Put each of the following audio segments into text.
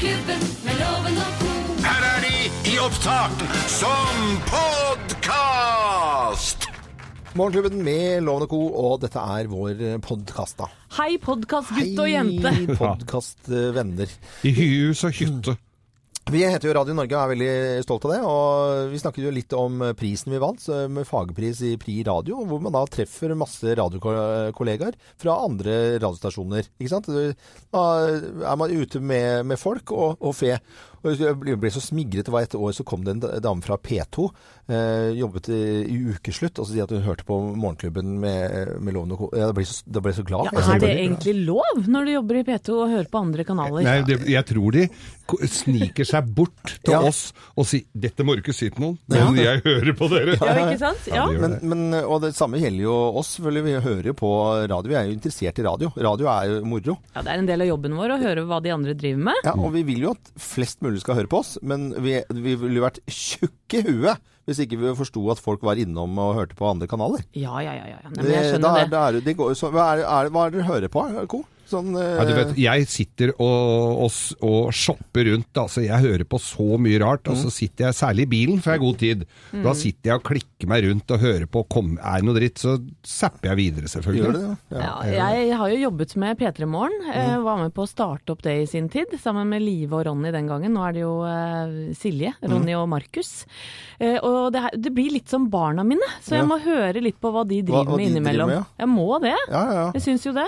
Morgenklubben med loven og ko. Her er de i opptak som podkast! Morgenklubben med Loven og Co, og dette er vår podkast, da. Hei, podkastgutt og jente. Hei, podkastvenner. I hus og hytte. Vi heter jo Radio Norge og er veldig stolt av det. Og vi snakket jo litt om prisen vi vant, med fagpris i Pri radio, hvor man da treffer masse radiokollegaer fra andre radiostasjoner. Ikke sant? Da er man ute med, med folk og, og fe. Og jeg ble så smigret. Det var et år så kom det en dame fra P2. Eh, jobbet i, i ukeslutt og så sier at hun hørte på Morgenklubben med, med Loven og Co. Ja, da ble jeg så, da ble jeg så glad. Ja, er det egentlig lov når du jobber i P2 å høre på andre kanaler? Nei, det, jeg tror de sniker seg bort til Ja. oss og sier 'dette må du ikke si til noen', men jeg hører på dere. Ja, ikke sant? Ja. gjør Men, men, og det samme gjelder jo oss, selvfølgelig. Vi hører jo på radio. Vi er jo interessert i radio. Radio er jo moro. ja, det er en del av jobben vår å høre hva de andre driver med. Ja, og vi vil jo at flest mulig skal høre på oss, men vi, vi ville vært tjukke i huet hvis ikke vi forsto at folk var innom og hørte på andre kanaler. Ja, ja, ja. ja. Nei, men jeg skjønner er, det. det- det går, så, hva, er, er, hva er det dere hører på, Co? Sånn, eh, Ja, du vet, jeg sitter og, og, og shopper rundt. Altså, jeg hører på så mye rart. Og Mm. så sitter jeg, særlig i bilen, for jeg har god tid. Mm. Da sitter jeg og klikker meg rundt og hører på. Kom, er det noe dritt, så zapper jeg videre, selvfølgelig. Gjør det ja. Ja, jeg har jo jobbet med P3 Morgen. eh, Mm. Var med på å starte opp det i sin tid, sammen med Live og Ronny den gangen. Nå er det jo uh, Silje, Ronny Mm. og Markus. Uh, og det, det blir litt som barna mine, så jeg Ja. må høre litt på hva de driver hva med de driver innimellom. med, ja. Jeg må det. Ja, ja, ja. Jeg syns jo det.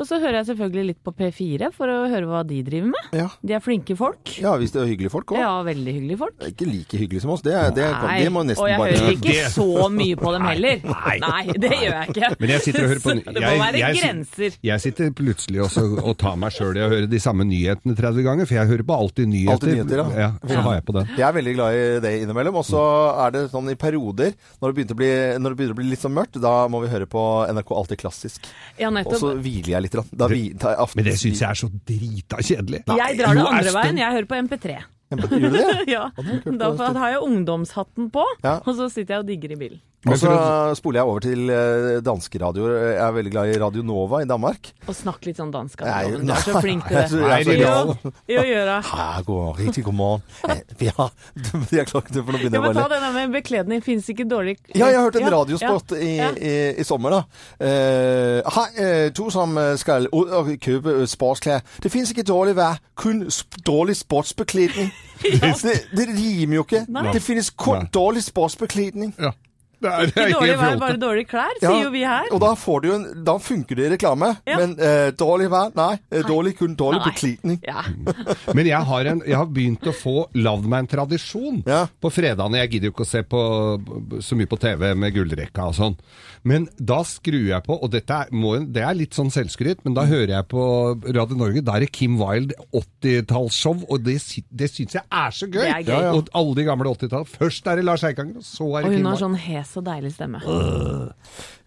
Og så hører jeg selvfølgelig litt på P4 for å høre hva de driver med. Ja. De er flinke folk. ja, hvis det er hyggelige folk òg. Ja, veldig hyggelige folk. Ikke like hyggelige som oss. Det, er- det, Nei, det må nesten og jeg bare hører ikke Det- så mye på dem heller. Nei, det gjør jeg ikke. Men jeg sitter og hører på jeg, Det må være jeg, grenser. jeg sitter plutselig også og tar meg sjøl i å høre de samme nyhetene 30 ganger, for jeg hører på alltid nyheter. Alltid nyheter, ja. ja. Så har jeg på det. Jeg er veldig glad i det innimellom. Og så er det sånn i perioder, når det, begynner å bli, når det begynner å bli litt sånn mørkt, da må vi høre på NRK Alltid Klassisk. Ja, Og så hviler jeg litt. Grann. Da vi, da Men det syns jeg er så drita kjedelig. Jeg drar det andre veien. Jeg hører på MP3. Gjør du det? Ja, Da har jeg ungdomshatten på, Ja. og så sitter jeg og digger i bilen. Og så spoler jeg over til eh, danske radioer. Jeg er veldig glad i Radio Nova i Danmark. Og snakk litt sånn dansk. Altså. Du er så flink til jeg er det. jeg er så Nei, jo, gjør det. Ja. Riktig god morgen. Eh, Vi har Jeg klarer ikke det, for nå Ja, begynner jeg ta denne med bekledning. Fins ikke dårlig Ja, jeg har hørt en Ja, radiospot ja, i, ja. i, i sommer, da. Uh, Hei, eh, du som eh, skal ut og kjøpe eh, sportsklær. Det fins ikke dårlig vær, kun dårlig sportsbekledning. det, det rimer jo ikke. Nei. Det finnes kun Nei. dårlig sportsbekledning. Ja. Det er, det Ikke dårlig vær, bare dårlige klær, Ja, sier jo vi her. Og da, får du en, da funker det i reklame. Ja. Men eh, dårlig vær, nei. nei. dårlig, kun dårlig Nei. bekledning. Ja. Men jeg har, en, jeg har begynt å få lagd meg en tradisjon Ja. på fredagene. Jeg gidder jo ikke å se på, så mye på TV med gullrekka og sånn. Men da skrur jeg på, og dette er, må, det er litt sånn selvskryt, men da hører jeg på Radio Norge. Da er det Kim Wilde 80-tallsshow, og det, det syns jeg er så gøy. Det er gøy. Ja, ja. Og alle de gamle 80-tall. Først er det Lars Eikanger, og så er Og det hun Kim Wilde. sånn hes og deilig stemme.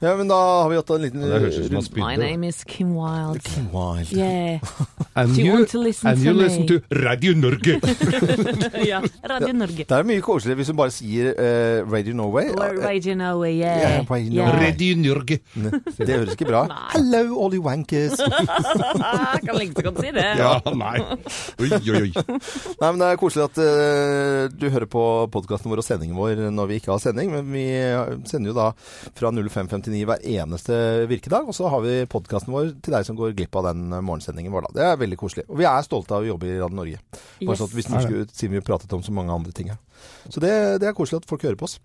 Ja, men da har vi hatt en liten Det høres ut som han My spydde. name is Kim Wilde. Kim Wilde. Yeah. And Do you you, want to listen and to you me? listen to Radio Norge. ja. Radio Norge. Det er mye koseligere hvis hun bare sier eh, Radio Norway. Radio Norway, yeah. yeah. Radio yeah. Norway. Radio Norge. Det høres ikke bra Nei. Hello, all you wankers. Kan like så godt si det. Ja, nei. Oi, oi, oi. Nei, men Det er koselig at eh, du hører på podkasten vår og sendingen vår når vi ikke har sending. Men vi sender jo da fra 0559 hver eneste virkedag. Og så har vi podkasten vår til deg som går glipp av den morgensendingen vår. da. Det er veldig koselig. Og vi er stolte av å jobbe i Radio Norge. Bare Yes. sånn at hvis noen skulle, Siden vi pratet om så mange andre ting her. Så det, det er koselig at folk hører på oss.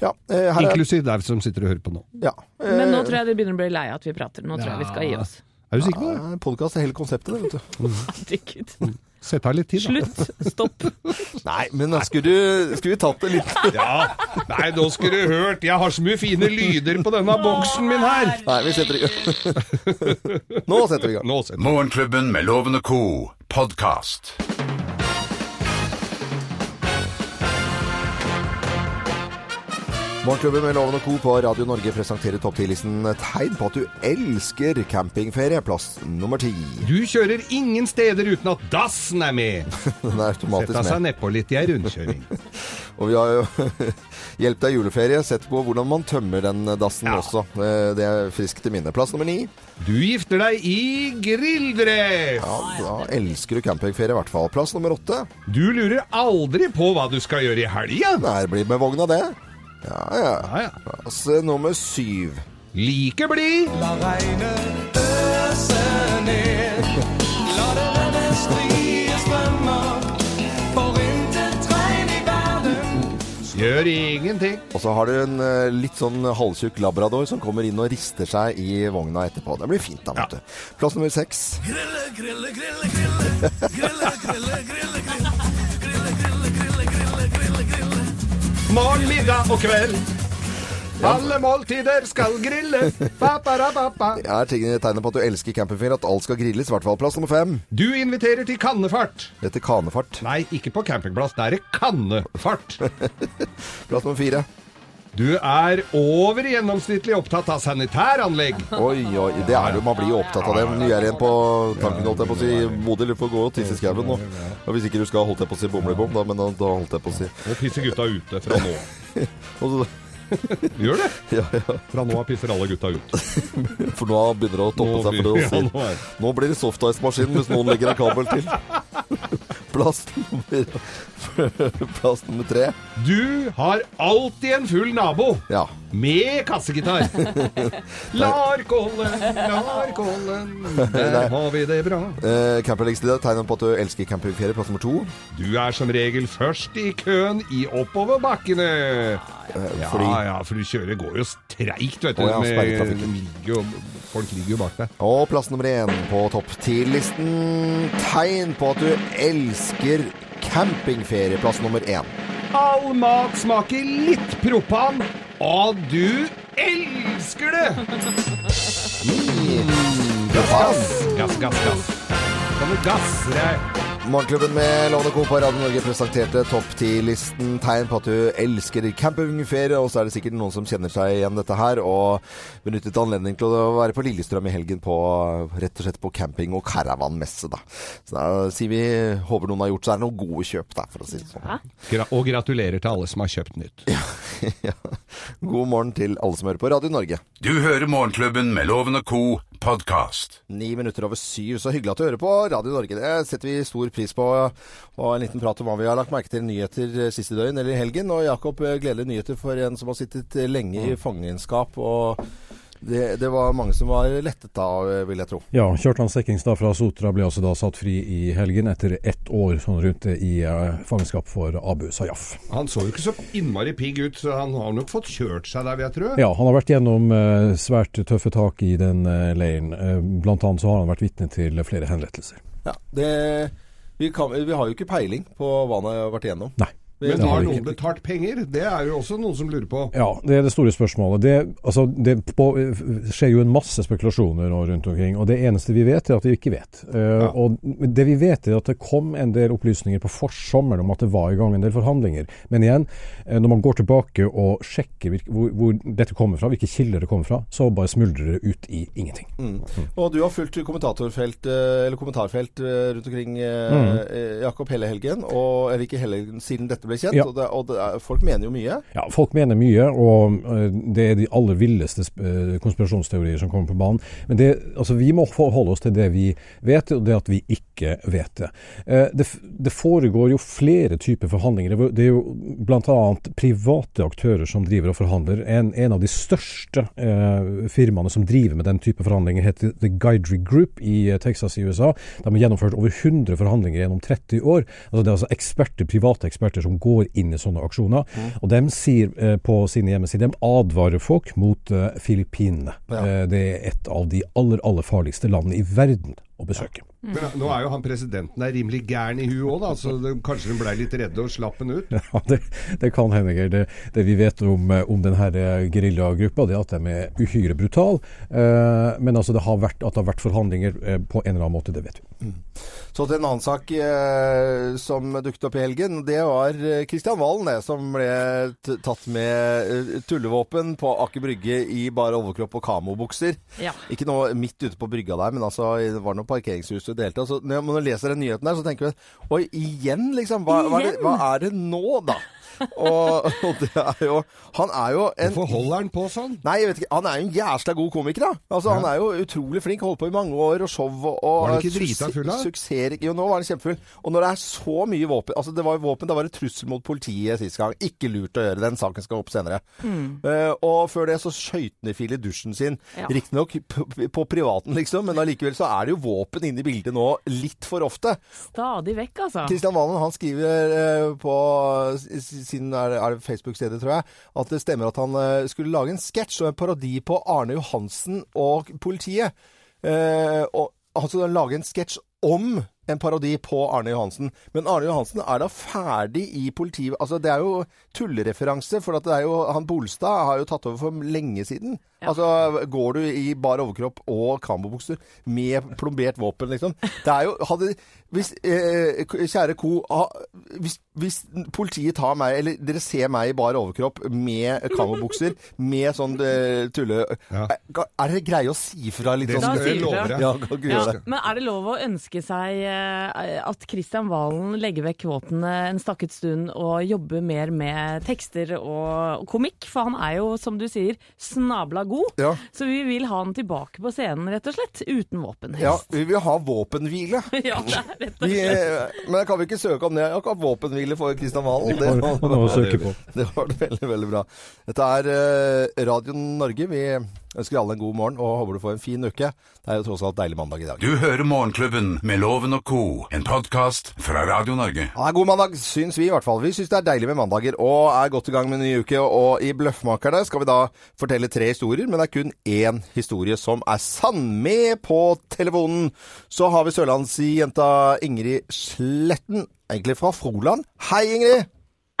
Ja, eh, er, Inklusiv deg som sitter og hører på nå. ja, eh, Men nå tror jeg de begynner å bli lei av at vi prater. Nå tror jeg vi skal gi oss. Er du sikker på det? Podkast er hele konseptet, det, vet du. Herregud. Sett av litt tid, da. Slutt. Stopp. Nei, men da skulle, du, skulle vi tatt det litt Ja, nei, nå skulle du hørt. Jeg har så mye fine lyder på denne boksen min her. Nei, vi setter i gang. Nå setter vi i gang. Morgenklubben med Lovende Co. podkast. Morgenklubben med Loven og Co. på Radio Norge presenterer topp 10-listen tegn på at du elsker campingferie. Plass nummer ti. Du kjører ingen steder uten at dassen er med. Den er automatisk Sett seg med. nedpå litt i ei rundkjøring. Og vi har jo Hjelp deg juleferie. Sett på hvordan man tømmer den dassen også. Eh, Det er friskt i minne. Plass nummer ni. Du gifter deg i grilldress! Ja, da elsker du campingferie i hvert fall. Plass nummer åtte. Du lurer aldri på hva du skal gjøre i helga. Det blir med vogna, det. Ja, ja. Ja, ja. Plass nummer syv. Like blid. La regnet øse ned. La det renne strie strømmer. For intet regn i verden. Gjør ingenting. Og så har du en eh, litt sånn halvtjukk labrador som kommer inn og rister seg i vogna etterpå. Det blir fint, da, vet du. Plass nummer seks. Grille, grille. Grille, grille, grille, grille. Grille, Morgen, middag og kveld. Alle måltider skal grille. Ba, ba, da, ba, ba. Det er ting- tegnet på at du elsker campingferie, at alt skal grilles. I hvert fall plass nummer fem. Du inviterer til kannefart. Dette kanefart. Nei, ikke på campingplass. Der er det kannefart. Plass nummer fire. Du er over gjennomsnittlig opptatt av sanitæranlegg. Oi, oi, det er jo, Man blir jo opptatt av det. Nå er igjen en på tanken, holdt jeg på å si. modig, du får gå og tisse i skauen nå. Og hvis ikke du skal, holdt jeg på å si bomlebom, da, men da, da holdt jeg på å si. Nå pisser gutta ute fra nå. Gjør det? ja, ja, Fra nå av pisser alle gutta ut. for nå begynner det å toppe seg for det å Ja, si. nå Nå blir det softice-maskin hvis noen legger en kabel til. Plass nummer, plass nummer tre. Du har alltid en full nabo. Ja. Med kassegitar. Larkollen, larkollen, der har vi det bra. Uh, Campinglegstid tegner på at du elsker campingferie. Plass nummer to. Du er som regel først i køen i oppoverbakkene. Ja, fordi- ja, for du kjører går jo treigt, vet du. Oh, ja, ligger folk ligger jo bak deg. Og plass nummer én på topp ti-listen. Tegn på at du elsker campingferie. Plass nummer én. All mat smaker litt propan, og du elsker det! Gass, gass, gass. gass. Kan du gasse deg? Morgenklubben med Lovende Co. på Radio Norge presenterte topp 10-listen. Tegn på at du elsker campingferie. Og så er det sikkert noen som kjenner seg igjen dette her, og benyttet anledning til å være på Lillestrøm i helgen på rett og slett på camping- og caravanmesse, da. Så da sier vi håper noen har gjort seg noen gode kjøp, der, for å si det sånn. Ja. og gratulerer til alle som har kjøpt nytt. ja. God morgen til alle som hører på Radio Norge. Du hører Morgenklubben med Lovende Co. podkast. Ni minutter over syv. Så hyggelig at du hører på Radio Norge. Det setter vi stor pris på. Og en liten prat om hva vi har lagt merke til nyheter siste døgn eller i helgen. Og Jakob, eh, gledelige nyheter for en som har sittet lenge i fangenskap. Og det, det var mange som var lettet da, vil jeg tro. Ja, Kjartan Sekkingstad fra Sotra ble altså da satt fri i helgen etter ett år sånn rundt i eh, fangenskap for Abu Sayyaf. Han så jo ikke så innmari pigg ut, så han har nok fått kjørt seg der, vil jeg tro. Ja, han har vært gjennom eh, svært tøffe tak i den eh, leiren. Eh, blant annet så har han vært vitne til flere henrettelser. Ja, det, vi, kan, vi har jo ikke peiling på hva han har vært igjennom. Nei. Men det har noen betalt penger? Det er jo også noen som lurer på. Ja, det er det store spørsmålet. Det, altså, det på, skjer jo en masse spekulasjoner nå rundt omkring, og det eneste vi vet, er at vi ikke vet. Eh, Og det vi vet, er at det kom en del opplysninger på forsommeren om at det var i gang en del forhandlinger. Men igjen, eh, når man går tilbake og sjekker hvor, hvor dette kommer fra, hvilke kilder det kommer fra, så bare smuldrer det ut i ingenting. Og du har fulgt kommentatorfelt, eh, eller kommentarfelt rundt omkring, eh, Jakob, hele helgen. Og, eller ikke hele helgen, siden dette ble kjent. Ja. Og, det, og det folk mener jo mye. Ja, Folk mener mye, og eh, det er de aller villeste eh, konspirasjonsteorier som kommer på banen. Men det, altså, vi må forholde oss til det vi vet, og det at vi ikke vet det. Eh, Det, det foregår jo flere typer forhandlinger. Det er jo bl.a. private aktører som driver og forhandler. En, en av de største eh, firmaene som driver med den type forhandlinger, heter The Guidry Group i Texas i USA. De har gjennomført over 100 forhandlinger gjennom 30 år. Altså, det er altså eksperter, private eksperter som går inn i sånne aksjoner. Og de sier eh, på sine hjemmesider, de advarer folk mot eh, Filippinene. Eh, det er et av de aller, aller farligste landene i verden å besøke. Men nå er jo han presidenten der rimelig gæren i huet òg, da. Så det, kanskje de blei litt redde og slapp han ut. Ja, det, det kan hende, Geir. Det, det vi vet om, eh, om denne geriljagruppa, det er at de er uhyre brutale. Eh, men altså det har vært, at det har vært forhandlinger eh, på en eller annen måte, det vet vi. Så til en annen sak eh, som dukket opp i helgen. Det var Kristian Valen det, som ble t tatt med eh, tullevåpen på Aker Brygge i bare overkropp og kamobukser. Ja. Ikke noe midt ute på brygga der, men altså, det var noe parkeringshus du delte. Så når man leser den nyheten der, så tenker du Oi, igjen, liksom? Hva, hva, er, det, hva er det nå, da? Og, og det er jo Han er jo en Hvorfor holder han på sånn? Nei, jeg vet ikke. Han er jo en jævla god komiker, da. Altså, Han er jo utrolig flink. Holdt på i mange år, og show og, og Var han ikke drita full, da? Suksess Jo, nå var han kjempefull. Og når det er så mye våpen Altså, det var jo våpen, da var det trussel mot politiet sist gang. Ikke lurt å gjøre. Den saken skal opp senere. Eh, og før det så skøyt han i fil i dusjen sin. Ja. Riktignok på privaten, liksom, men allikevel så er det jo våpen inne i bildet nå litt for ofte. Stadig vekk, altså. Kristian Valen han skriver uh, på s- sin er, det Facebook-stedet, tror jeg, at det stemmer at han eh, skulle lage en sketsj og en parodi på Arne Johansen og politiet. Eh, og han skulle lage en sketsj om en parodi på Arne Johansen. Men Arne Johansen er da ferdig i politiet Altså, det er jo tullereferanse, for det er jo Han Bolstad har jo tatt over for lenge siden. Altså, går du i bar overkropp og kamobukser med plombert våpen, liksom Det er jo hadde, hvis, eh, Kjære ko, ha, hvis, hvis politiet tar meg, eller dere ser meg i bar overkropp med kamobukser, med sånn eh, tulle... Ja. Er, er det greie å si fra litt sånn? Da skal jeg. Ja, Ja, gjøre det. men er det lov å ønske seg eh, at Kristian Valen legger vekk våpnene en stakket stund og jobber mer med tekster og, og komikk? For han er jo, som du sier, snabla god. Ja. Så vi vil ha han tilbake på scenen, rett og slett. Uten våpenhest. Ja, vi vil ha våpenhvile. Ja, det er rett og slett. eh, men kan vi ikke søke om det? Akkurat våpenhvile for Kristian Valen. Det, var, det, noe det, på. det var veldig, veldig bra. Dette er eh, Radio Norge. Vi ønsker alle en god morgen og håper du får en fin uke. Det er jo tross alt deilig mandag i dag. Du hører Morgenklubben med Loven og co., en podkast fra Radio Norge. Ja, god mandag, syns vi i hvert fall. Vi syns det er deilig med mandager og er godt i gang med en ny uke. Og i Bløffmakerne skal vi da fortelle tre historier, men det er kun én historie som er sann. Med på telefonen så har vi sørlandsjenta Ingrid Sletten, egentlig fra Froland. Hei, Ingrid!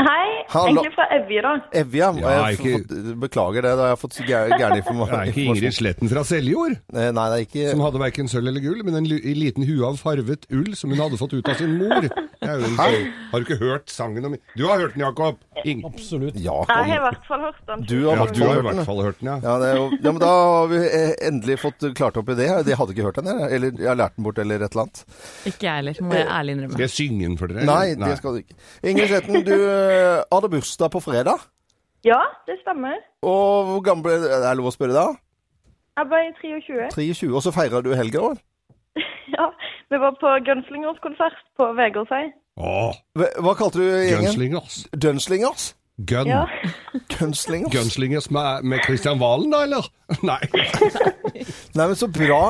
Hei, Hallo. egentlig fra Evje da. Evja. Ja, jeg ikke- Beklager det, da har jeg fått gæ- gæren informa- Det er ikke Ingrid Sletten fra Seljord, Eh, Nei, det er ikke som hadde verken sølv eller gull, men en li- liten hue av farvet ull som hun hadde fått ut av sin mor. Det er jo en sånn- Har du ikke hørt sangen om Du har hørt den, Jakob? Ing Absolutt. Ja, Jeg har i hvert fall hørt den. Du har ja, du har i hvert den. fall hørt den, ja. Ja, det er jo, ja, men da har vi eh, endelig fått klart opp i det. De hadde ikke hørt den, eller, eller jeg har lært den bort, eller et eller annet. Ikke jeg heller, må jeg ærlig innrømme. Skal jeg synge den for dere? Nei, det skal du ikke. Ingrid Sletten, du hadde bursdag på fredag. Ja, det stemmer. Og hvor gammel ble Er det lov å spørre da? Jeg ble 23. 23. Og så feirer du helga òg? Ja, vi var på Gunslingers konsert på Vegårshei. Hva kalte du gjengen? Gunslingers. Dunslingers? Gun. Ja, Gunslingers? Gunslingers med, med Christian Valen, da, eller? Nei. Nei, men så bra.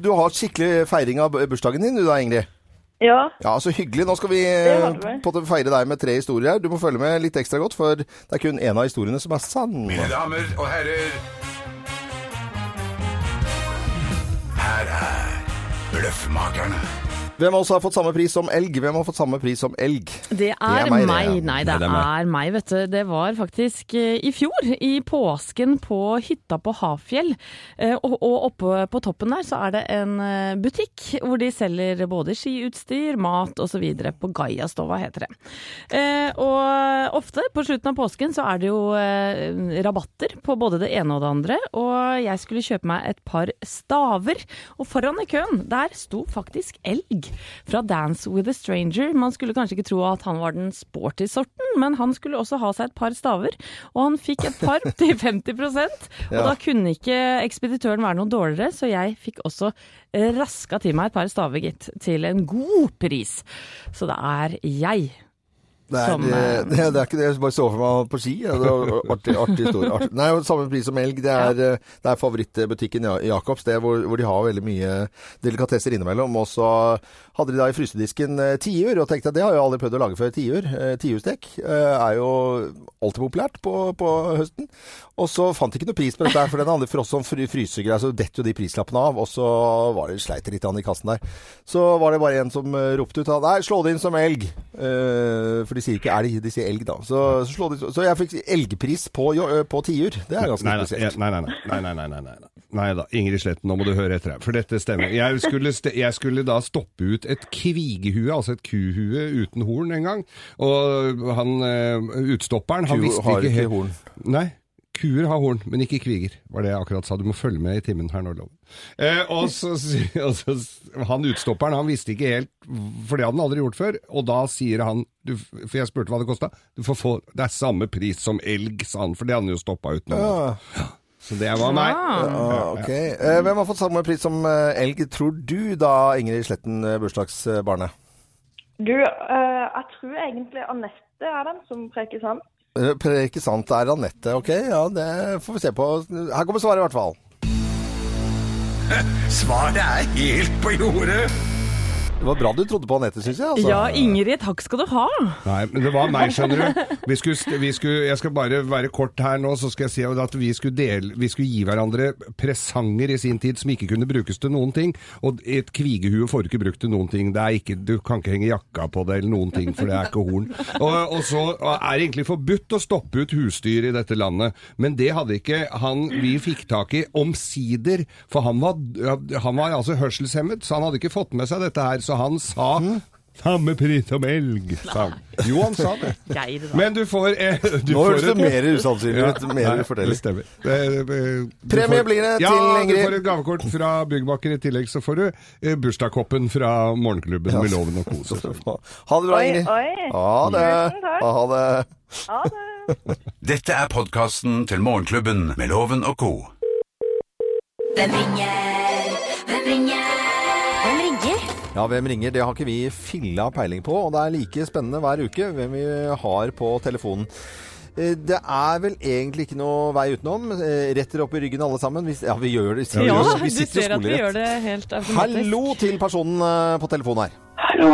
Du har skikkelig feiring av bursdagen din du da, Ingrid. Ja, Ja, så hyggelig. Nå skal vi Det eh, feire deg med tre historier her. Du må følge med litt ekstra godt, for det er kun én av historiene som er sann. Mine damer og herrer Her er Bløffmakerne. Hvem av oss har fått samme pris som elg? Hvem har fått samme pris som elg? Det er, er meg, meg, det, ja. Nei, det, Nei, det er er, meg, vet du. Det var faktisk eh, i fjor, i påsken på hytta på Hafjell. Eh, Og, og oppe på toppen der så er det en eh, butikk hvor de selger både skiutstyr, mat osv. På Gaiastova heter det. Eh, Og ofte på slutten av påsken så er det jo rabatter på både det ene og det andre. Og jeg skulle kjøpe meg et par staver, og foran i køen der sto faktisk elg fra Dance with a Stranger. Man skulle kanskje ikke tro at han var den sporty sorten, men han skulle også ha seg et par staver. Og han fikk et par til 50 og Ja. da kunne ikke ekspeditøren være noe dårligere, så jeg fikk også eh, raska til meg et par staver, gitt, til en god pris. Så det er jeg. Det er, Som, det, eh, det, det er ikke det jeg bare så for meg på ski. Ja, Det var artig, artig historie. Artig. Nei, samme pris som elg. Det er, ja. det er favorittbutikken Ja- Jacobs, det hvor, hvor de har veldig mye delikatesser innimellom. Og så hadde de da i frysedisken eh, tiur, og tenkte at det har jeg aldri prøvd å lage før. Tiur. Eh, Tiurstek eh, er jo alltid populært på, på høsten. Og så fant de ikke noe pris på dette, for den andre, som fry- frysegreier, så detter jo de prislappene av. Og så var det sleit litt an i kassen der. Så var det bare en som eh, ropte ut Nei, slå det inn som elg. Eh, for de sier ikke elg, de sier elg, da. Så, så, det, så jeg fikk elgpris på, eh, på tiur. Det er ganske spesielt. nei, nei, nei, nei, nei, nei, nei, nei. Da, Ingrid Sletten, nå må du høre etter her, for dette stemmer. Jeg skulle, st jeg skulle da stoppe ut et kvigehue, altså et kuhue uten horn en gang, og han eh, utstopperen, han Ku visste ikke helt... horn. Nei, Kuer har horn, men ikke kviger, var det jeg akkurat sa. Du må følge med i timen her nå, Loven. Eh, og så, og så, han utstopperen, han visste ikke helt, for det hadde han aldri gjort før, og da sier han, du, for jeg spurte hva det kostet, du får få, det er samme pris som elg, sa han, for det hadde han jo stoppet ut nå. Så det var meg. Ja, okay. Eh, hvem har fått samme pris som eh, elg, tror du da, Ingrid Sletten, eh, bursdagsbarnet? Du, eh, jeg tror egentlig Anette er den som preker sant. Eh, Ikke sant, det er Anette. Ok, ja, det får vi se på. Her kommer svaret i hvert fall. Svaret er helt på jordet. Det var bra du trodde på Anette, syns jeg. Altså. Ja, Ingrid, takk skal du ha. Nei, men det var meg, skjønner du. Vi skulle, vi skulle, jeg skal bare være kort her nå, så skal jeg si at vi skulle, dele, vi skulle gi hverandre presanger i sin tid som ikke kunne brukes til noen ting. Og et kvigehue får du ikke brukt til noen ting. Det er ikke, du kan ikke henge jakka på det eller noen ting, for det er ikke horn. Og, og så er det egentlig forbudt å stoppe ut husdyr i dette landet. Men det hadde ikke han vi fikk tak i omsider, for han var, han var altså hørselshemmet, så han hadde ikke fått med seg dette her. Så han sa samme pris som elg, sa han. Jo, han sa det. Geir, da. Men du får eh, du Nå får høres det mer usannsynlig ut. Ja, Mer du forteller. Det stemmer. Eh, du Premie får- blir det ja, til du får et gavekort fra Byggmaker. I tillegg så får du eh, bursdagskoppen fra Morgenklubben med Loven og kos. Ha det bra, Oi, Ingrid. oi. Ha det. Tusen takk. Ha det. Ha det. Dette er podkasten til Morgenklubben med Loven og co. Hvem ringer? Hvem ringer? Ja, hvem ringer? Det har ikke vi filla peiling på, og det er like spennende hver uke hvem vi har på telefonen. Eh, Det er vel egentlig ikke noe vei utenom. Eh, Retter opp i ryggen alle sammen. Vi, ja, vi gjør det. Vi, Ja, vi du sitter ser at vi skolerett. gjør det helt automatisk. Hallo til personen eh, på telefonen her. Hallo.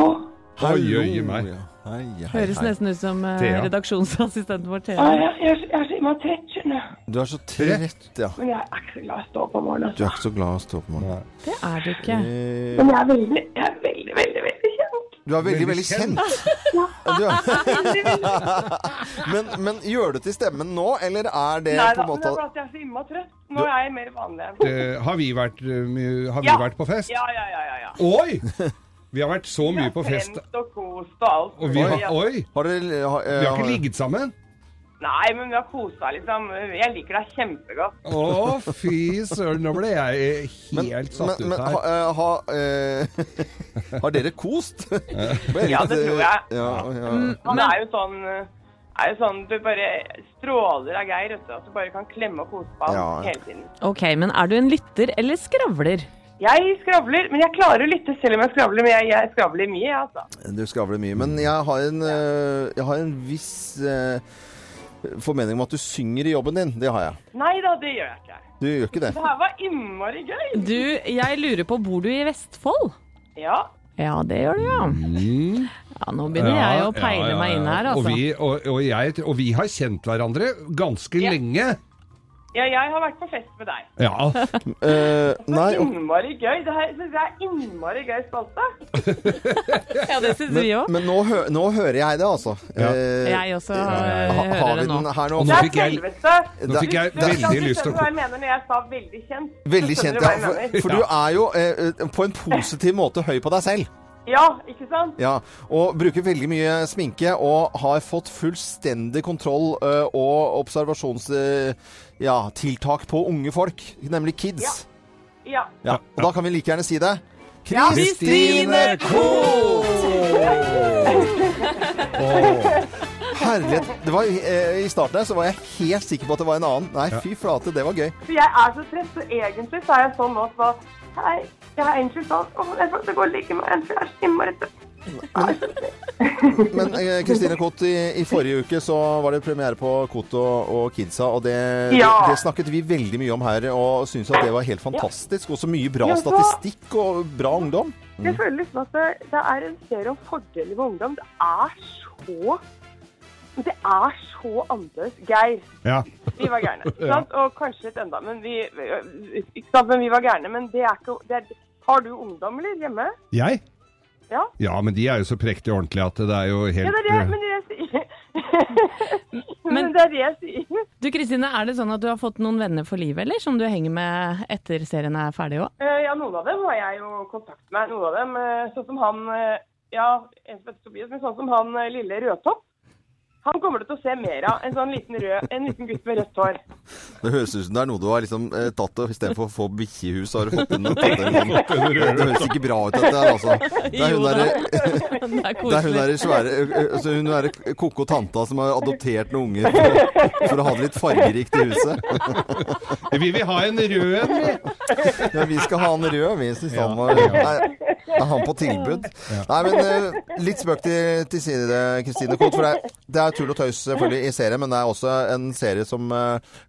Oi, oi, meg. Ja. Hei, hei, Høres hei. nesten ut som uh, Thea. redaksjonsassistenten vår Thea. jeg, jeg, jeg er så innmari trett, skjønner du. Du er så trett, ja. Men jeg er ikke så glad i å stå opp om morgenen. Du er ikke så glad i å stå opp om morgenen. Det er du ikke. Eh, Men jeg er veldig, jeg er veldig, veldig, veldig kjent. Du er veldig, veldig kjent. Ja. men, men gjør du til stemmen nå, eller er det Nei på da, måte... men det er bare at jeg er så innmari trøtt. Nå er jeg mer vanlig. Eh, har vi vært, har vi Ja. vært på fest? Ja, ja, ja, ja. ja. Oi! Vi har vært så mye på fest. Fremt og kost og alt. Og vi har, oi! Har dere har, Vi har ikke ligget sammen? Nei, men vi har kosa liksom. Jeg liker deg kjempegodt. Å, fy søren, nå ble jeg helt satt men, men ut her. Men ha, eh, har dere kost? Ja, det tror eh, jeg. Ja, ja. Han er jo sånn eh, er jo sånn, Du bare stråler av Geir, vet du. At du bare kan klemme og kose på ham Ja. hele tiden. Ok, men er du en lytter eller skravler? Jeg skravler, men jeg klarer å lytte selv om jeg skravler. Men jeg, jeg skravler mye, jeg, altså. Du skravler mye. Men jeg har en, eh, jeg har en viss eh, formening om at du synger i jobben din. Det har jeg. Nei da, det gjør jeg ikke. Du gjør ikke det. Det her var innmari gøy. Du, jeg lurer på, bor du i Vestfold? Ja. Ja, det gjør du, ja. Ja, Nå begynner jeg å peile Ja, ja, meg inn her, Og altså. vi, og, og, jeg, og vi har kjent hverandre ganske Ja. lenge. Ja, jeg har vært på fest med deg. Ja. Uh, nei, og- Innmari gøy. Det her jeg er innmari gøy spalte. Ja, det syns vi men, òg. men nå, hø nå hører jeg det, altså. Ja. Uh, Jeg også uh, eh, ha, hører vi det nå. den her nå? Og Det nå er fikk jeg- selveste. Nå fikk jeg veldig lyst til å hva jeg mener når jeg sa veldig kjent. Veldig kjent, ja. For, For, ja. du er jo eh, på en positiv måte høy på deg selv. Ja, ikke sant? Ja, og bruker veldig mye sminke og har fått fullstendig kontroll eh, og observasjonstiltak ja, tiltak på unge folk, nemlig kids. Ja. Ja. Og da kan vi like gjerne si det. Kristine Koht! Herlighet. Det var, eh, I starten her så var jeg helt sikker på at det var en annen. Nei, fy flate, det var gøy. For jeg er så trett, så egentlig så er jeg sånn nå så Hei, jeg er egentlig sånn Å, jeg får gå og ligge med en, for jeg er så innmari trett. Men eh, Kristine Koht, i, i forrige uke så var det premiere på Koht og, og Kidsa, og det, Ja. det, det snakket vi veldig mye om her, og syntes at det var helt fantastisk. Og så mye bra Ja, så- statistikk og bra ungdom. Jeg føler liksom at det, det er en serie om fordeler ved ungdom. Det er så Det er så annerledes. Geir, Ja. vi var gærne. Ja. Og kanskje litt enda, men vi Ikke sant, men vi var gærne. Men det er ikke det er, Har du ungdom, eller? Hjemme? Jeg? Ja? Ja, men de er jo så prektig ordentlige at det er jo helt Ja, det er det, eh, men det er jeg sier. men det er det jeg sier. Du Kristine, er det sånn at du har fått noen venner for livet, eller? Som du henger med etter serien er ferdig òg? Eh, Ja, noen av dem har jeg jo kontakt med. Noen av dem, eh, sånn som han Ja, Tobias, men sånn som han lille Rødtopp. Han kommer du til å se mer av. En sånn liten, rød, en liten gutt med rødt hår. Det høres ut som det er noe du har liksom eh, tatt og istedenfor å få bikkjehus, har du fått inn noe Det høres ikke bra ut, dette her, altså. Det er hun derre er er hun der svære altså Hun er koko tanta som har adoptert noen unger for, for å ha det litt fargerikt i huset. Vi vil ha en rød en, vi. Ja, vi skal ha en rød, vi syns han var er han på tilbud? Nei, men ø, litt spøk til, til side, Kristine Koht. For det er, det er tull og tøys selvfølgelig i serien, men det er også en serie som ø,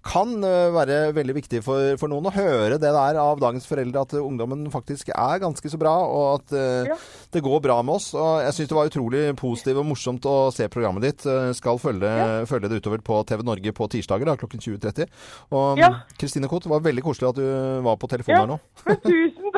kan ø, være veldig viktig for, for noen å høre det der av dagens foreldre, at ungdommen faktisk er ganske så bra, og at uh, Ja. det går bra med oss. Og jeg syns det var utrolig positivt og morsomt å se programmet ditt. Eh, Skal følge, følge det utover på TV Norge på tirsdager da, klokken 20.30. Og Ja. Kristine Koht, det var veldig koselig at du var på telefonen Ja. her nå. Tusen.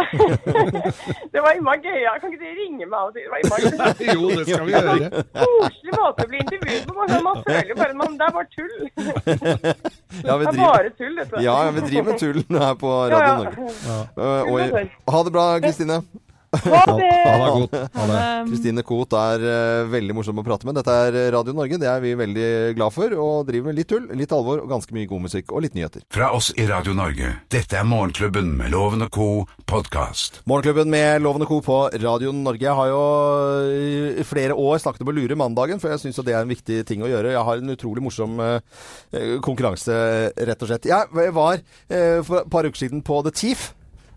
Det var innmari gøy. Kan ikke dere ringe meg av og til? Det var innmari Jo, det skal vi gjøre. koselig måte å bli intervjuet på. Man, man føler jo bare man, Det er bare tull. Ja, Det er bare tull, dette. ja, vi driver med tull her på Radio Ja, ja. Norge. Eh, og, ha det bra, Kristine. Ha det! Ha det godt. Ha det. Um, Kristine Koht er uh, veldig morsom å prate med. Dette er Radio Norge, det er vi veldig glad for. Og driver med litt tull, litt alvor og ganske mye god musikk og litt nyheter. Fra oss i Radio Norge. Dette er Morgenklubben med Loven og co. podkast. Morgenklubben med Loven og Co. på Radio Norge. Jeg har jo i flere år snakket om å lure mandagen, for jeg syns det er en viktig ting å gjøre. Jeg har en utrolig morsom uh, konkurranse, rett og slett. Jeg var uh, for et par uker siden på The Thief.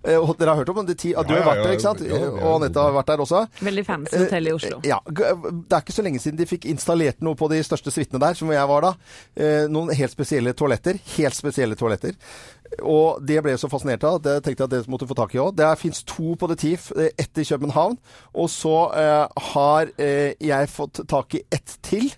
Eh, dere har hørt om det? Ja, Du har vært der, ikke sant? Og Anette har vært der også. Veldig fancy hotell i Oslo. Eh, Ja, Det er ikke så lenge siden de fikk installert noe på de største suitene der, som jeg var da. Eh, Noen helt spesielle toaletter. Helt spesielle toaletter. Og det ble jeg så fascinert av at jeg tenkte at det måtte få tak i òg. Det fins to på The Thief, ett i København. Og så eh, har eh, jeg fått tak i ett til.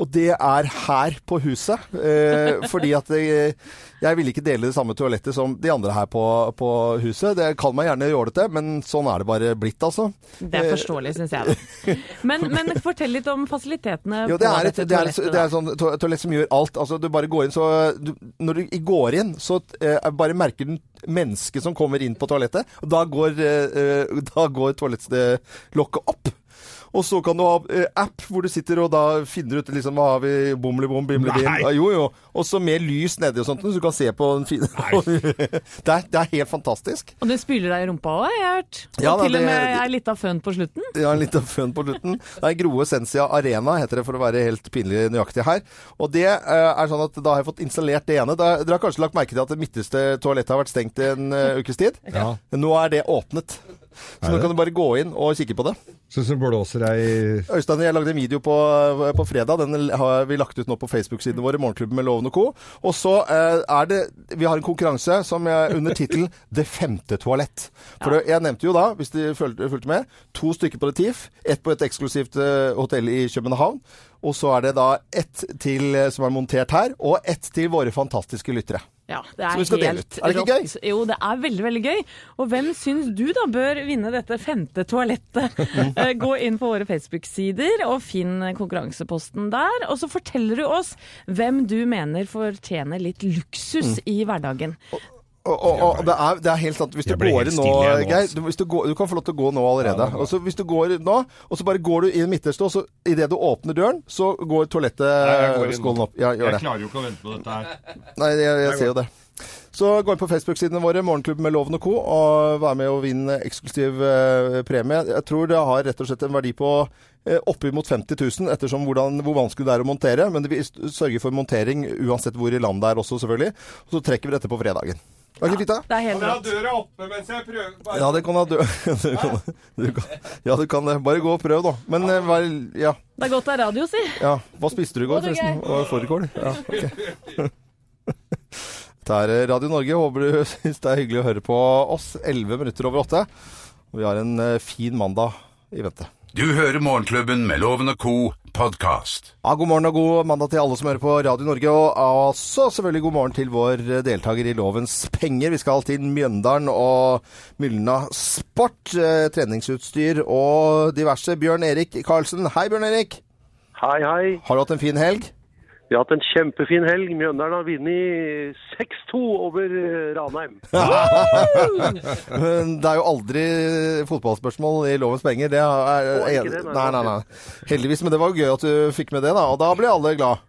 Og det er her på huset. Eh, fordi at jeg, jeg ville ikke dele det samme toalettet som de andre her på, på huset. Det kan meg gjerne jålete, men sånn er det bare blitt, altså. Det er forståelig, syns jeg. da. Men, men fortell litt om fasilitetene Jo, det på er, et, dette det, er, et- det er sånn to- toalett som gjør alt. Altså, du bare går inn, så du, Når du går inn, så eh, bare merker du mennesket som kommer inn på toalettet. Og da går, eh, eh, da går toalettlokket opp. Og så kan du ha eh, app hvor du sitter og da finner ut liksom hva har vi bomli-bom, bimli-bim. Ja, jo, jo. Og så med lys nedi og sånt, så du kan se på den fine det, er, det er helt fantastisk. Og det spyler deg i rumpa òg, har jeg hørt. Og Ja, da, til og det- er litt av føn på slutten. Ja, litt av føn på slutten. Det er Groe Sensia Arena, heter det for å være helt pinlig nøyaktig her. Og det eh, er sånn at da har jeg fått installert det ene. Da, dere har kanskje lagt merke til at det midterste toalettet har vært stengt i en uh, ukes tid? Ja. Nå er det åpnet. Så nå kan du bare gå inn og kikke på det. Sånn som blåser ei Øystein, jeg lagde en video på, på fredag. Den har vi lagt ut nå på Facebook-sidene våre, Morgenklubben med Loven og co. Og så eh, er det Vi har en konkurranse som er under tittelen 'Det femte toalett'. For ja. jeg nevnte jo da, hvis de fulgte, fulgte med, to stykker på det TIF. Ett på et eksklusivt eh, hotell i København. Og så er det da ett til eh, som er montert her, og ett til våre fantastiske lyttere. Ja, det er skal dele helt ut. Er det ikke rått. Jo, det er veldig, veldig gøy. Og hvem syns du da bør vinne dette femte toalettet? Eh, Gå inn på våre Facebook-sider og finn konkurranseposten der. Og så forteller du oss hvem du mener fortjener litt luksus Mm. i hverdagen. Og, og, og det, er, det er helt sant. Hvis du går inn nå, Geir altså. du, hvis du, går, du kan få lov til å gå nå allerede. Ja, jeg. og så hvis du går nå, og så bare går du inn midterste, og så idet du åpner døren, så går toalettet skålen opp. Ja, gjør det. klarer jo ikke å vente på dette her. Nei, jeg, jeg ser jo det. Så gå inn på Facebook-sidene våre, Morgenklubben med Loven og co., og vær med og vinn eksklusiv eh, premie. Jeg tror det har rett og slett en verdi på eh, oppimot 50 000, ettersom hvordan, hvor vanskelig det er å montere. Men vi sørger for montering uansett hvor i landet det er også, selvfølgelig. Og så trekker vi dette på fredagen. Var ikke fint, da? Det er helt rått. døra oppe mens jeg prøver Ja, det kan ha dø... du kan, du kan, ja, du kan det. Bare gå og prøv, da. Men ja. vær, ja, Det er godt det er radio, si. ja. Hva spiste du i går, Å, det er forresten? Fårikål? Ja, ok. Det er eh, Radio Norge. Håper du syns det er hyggelig å høre på oss. 11 minutter over åtte. Og vi har en eh, fin mandag i vente. Du hører Morgenklubben med Loven og co. podkast. Ja, god morgen og god mandag til alle som hører på Radio Norge, og også selvfølgelig god morgen til vår deltaker i Lovens penger. Vi skal til Mjøndalen og Mylna Sport, eh, treningsutstyr og diverse. Bjørn Erik Karlsen. Hei, Bjørn Erik. Hei, hei. Har du hatt en fin helg? Vi har hatt en kjempefin helg. Mjøndalen har vunnet 6-2 over eh, Ranheim. Men det er jo aldri fotballspørsmål i lovens penger. Det er, er ikke det, nei, nei, nei, nei. Heldigvis, men det var jo gøy at du fikk med det, da. Og da blir alle glad.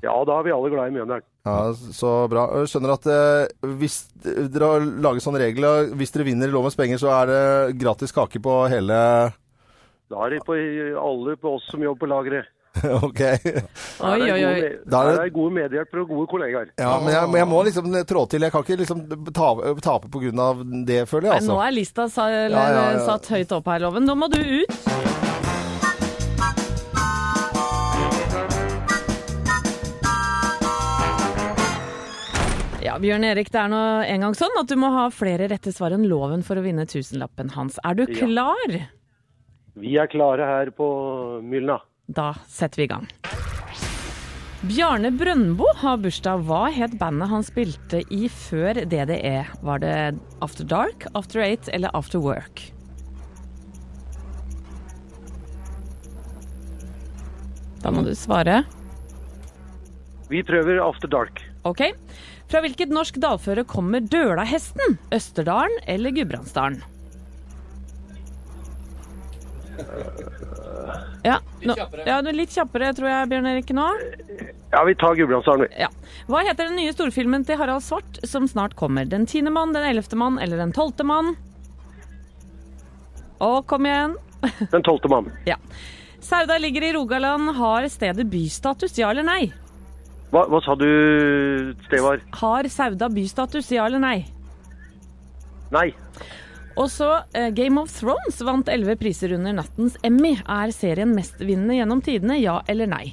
Ja, da er vi alle glad i Mjøndalen. Ja, Så bra. Jeg skjønner at eh, hvis dere har laget sånne regler, hvis dere vinner i lovens penger, så er det gratis kake på hele Da er det på alle på oss som jobber på lageret. Ok. Oi, oi, oi. Da er det er gode medhjelpere og gode kollegaer. ja, men jeg, men jeg må liksom trå til. Jeg kan ikke liksom ta, tape av det, føler Nei, jeg. nå altså. er lista sa, eller, Ja, ja, ja. satt høyt opp her, Loven. Nå må du ut. Ja, Bjørn Erik, det er nå en gang sånn at du må ha flere rette svar enn loven for å vinne tusenlappen hans. Er du Ja. klar? Vi er klare her på Mylna. Da setter vi i gang. Bjarne Brøndbo har bursdag. Hva het bandet han spilte i før DDE? Var det After Dark, After Eight eller After Work? Da må du svare. Vi prøver After Dark. Ok. Fra hvilket norsk dalføre kommer Dølahesten? Østerdalen eller Gudbrandsdalen? Ja, nå, ja, du er litt kjappere tror jeg, Bjørn Erik, nå. Ja, vi tar Gudbrandsdalen, vi. Ja. Hva heter den nye storfilmen til Harald Svart som snart kommer? Den tiende mann, den ellevte mann eller den tolvte mann? Å, kom igjen. Den tolvte mann. Ja. Sauda ligger i Rogaland. Har stedet bystatus, ja eller nei? Hva, hva sa du Stevar? Har Sauda bystatus, ja eller nei? Nei. Og så eh, Game of Thrones vant elleve priser under nattens Emmy. Er serien mestvinnende gjennom tidene, ja eller nei?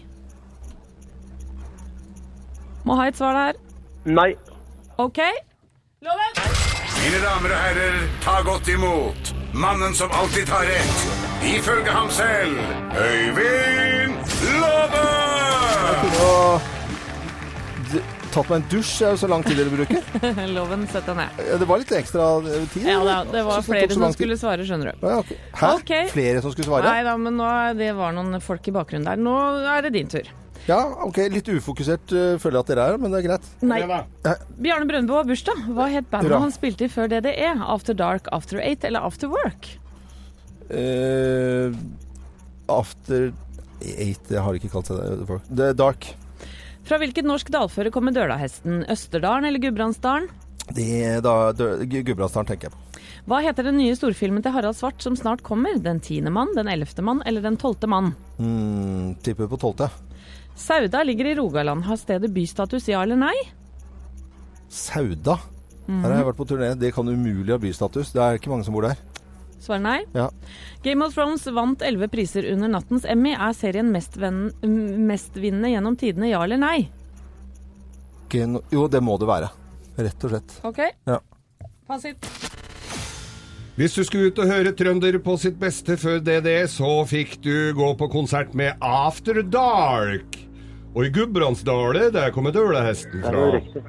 Må ha et svar der. Nei. OK. Loven! Mine damer og herrer, ta godt imot mannen som alltid tar rett. Ifølge ham selv Øyvind Låve! Tatt meg en dusj, er jo så lang tid dere bruker. Loven, sett deg ned. Det var litt ekstra tid. Ja, det, det var flere som skulle svare, skjønner du. Ja, okay. Hæ? Okay. Flere som skulle svare? Nei da, men nå, det var noen folk i bakgrunnen der. Nå er det din tur. Ja, ok. Litt ufokusert uh, føler jeg at dere er, men det er greit. Nei. Bjarne Brøndbo har bursdag. Hva het bandet han spilte i før DDE? After Dark, After Eight eller After Work? Uh, after Eight Jeg har ikke kalt seg det The Dark. Fra hvilket norsk dalføre kommer Dølahesten? Østerdalen eller Gudbrandsdalen? Gudbrandsdalen, tenker jeg på. Hva heter den nye storfilmen til Harald Svart som snart kommer? Den tiende mann, den ellevte mann eller den tolvte mann? Mm, tipper på tolvte. Sauda ligger i Rogaland. Har stedet bystatus, ja eller nei? Sauda. Her har jeg vært på turné. Det kan umulig ha bystatus. Det er ikke mange som bor der. Svar nei. Ja. Game of Thrones vant elleve priser under nattens Emmy. Er serien mestvinnende gjennom tidene, ja eller nei? Jo, det må det være. Rett og slett. OK. Ja. Fasit. Hvis du skulle ut og høre trønder på sitt beste før DDE, så fikk du gå på konsert med After Dark. Og i Gudbrandsdalen, der kommer dølehesten Det er fra. riktig.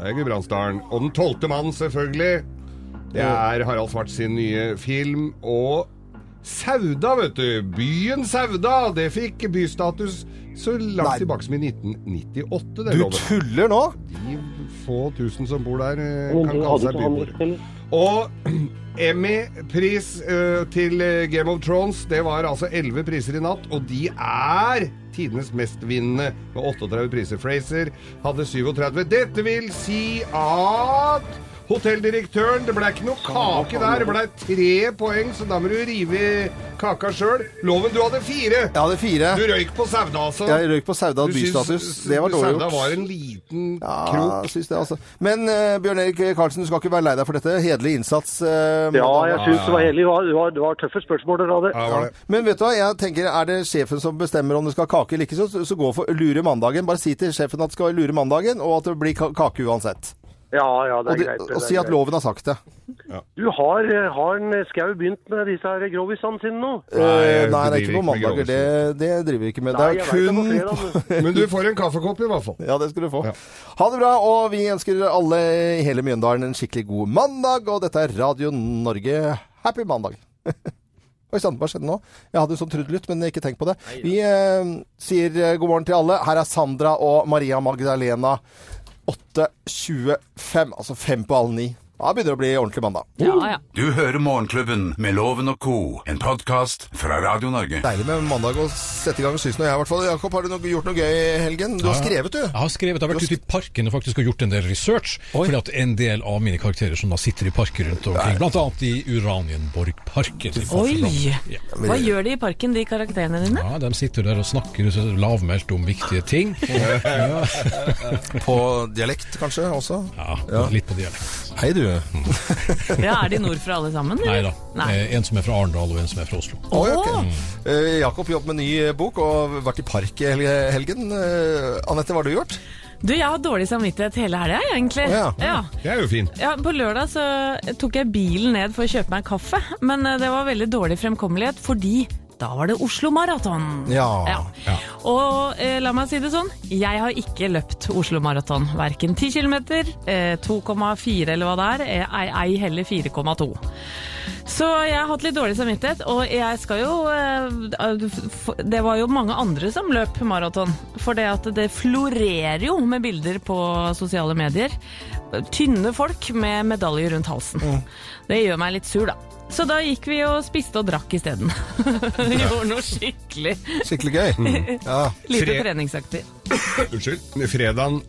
Det er Gudbrandsdalen. Og Den tolvte mannen, selvfølgelig. Det er Harald Svart sin nye film. Og Sauda, vet du. Byen Sauda. Det fikk bystatus så langt Nei. tilbake som i 1998. Det Du loven. tuller nå? De få tusen som bor der, eh, kan kalle seg byboere. Og Emmy-pris uh, til eh, Game of Thrones, det var altså 11 priser i natt, og de er tidenes mestvinnende med 38 priser. Fraser hadde 37. Dette vil si at hotelldirektøren Det ble ikke noe kake der, det ble tre poeng, så da må du rive i kaka sjøl. Loven, du hadde fire! Jeg hadde fire. Du røyk på Sauda, altså. Jeg røyk på Sauda bystatus. Det var dårlig gjort. Sauda var en liten Ja, krok. jeg synes det, altså. Men uh, Bjørn Erik Karlsen, du skal ikke være lei deg for dette. Hederlig innsats. Uh, Ja, jeg syns det var hederlig. Det var, det var, tøffe spørsmål dere hadde. Ja, var det. Men vet du hva, jeg tenker, er det sjefen som bestemmer om det skal ha kake eller ikke, så, så gå for lure mandagen. Bare si til sjefen at det skal lure mandagen, og at det blir kake uansett. Ja, ja, det Og, er det, greit. det og si at greit. loven har sagt det. Du har, eh, har en Skau begynt med disse her grovisene sine nå? Eh, Nei, nei, det er ikke på ikke mandager. Det, det driver vi ikke med. Nei, det er kun det fredag, Men du får en kaffekopp i hvert fall. Ja, det skal du få. Ja. Ha det bra, og vi ønsker alle i hele Mjøndalen en skikkelig god mandag. Og dette er Radio Norge. Happy mandag. Oi sann, hva skjedde nå? Jeg hadde jo sånn trudelutt, men ikke tenk på det. Vi eh, sier eh, god morgen til alle. Her er Sandra og Maria Magdalena. 8.25, altså fem på halv ni. Da begynner det å bli ordentlig mandag. Ja, ja. Du hører Morgenklubben med Loven og co., en podkast fra Radio Norge. Deilig med mandag å sette i gang, syns nå jeg i hvert fall. Jakob, har du noe, gjort noe gøy i helgen? Du har Ja, skrevet, du. Jeg har skrevet, jeg har vært ute i parken og faktisk har gjort en del research. Oi. Fordi at en del av mine karakterer som da sitter i parker rundt omkring, annet i Uranienborgparken. Park Oi! Ja. Hva gjør de i parken, de karakterene dine? ja, de sitter der og snakker så lavmælt om viktige ting. På dialekt, kanskje, også? ja, litt på dialekt. Hei, du. Ja, Er de nordfra alle sammen? Nei da. Eh, En som er fra Arendal og en som er fra Oslo. Oi, ok. Eh, Jakob jobber med ny eh, bok og vært i park i helgen. Uh, Anette, hva har du gjort? Du, jeg har dårlig samvittighet hele helga, egentlig. Oh, ja. ja. Det er jo fint. Ja, På lørdag så tok jeg bilen ned for å kjøpe meg en kaffe, men eh, det var veldig dårlig fremkommelighet fordi da var det Oslo Maraton. Ja. Og eh, la meg si det sånn, jeg har ikke løpt Oslo Maraton. Verken 10 km, eh, 2,4 eller hva det er, eh, ei, ei heller 4,2. Så jeg har hatt litt dårlig samvittighet, og jeg skal jo eh, Det var jo mange andre som løp maraton, for det at det florerer jo med bilder på sosiale medier. Tynne folk med medaljer rundt halsen. Det gjør meg litt sur, da. Så da gikk vi og spiste og drakk isteden. Gjorde noe skikkelig Skikkelig gøy. Ja. lite Fre- treningsaktig. Unnskyld. Fredagen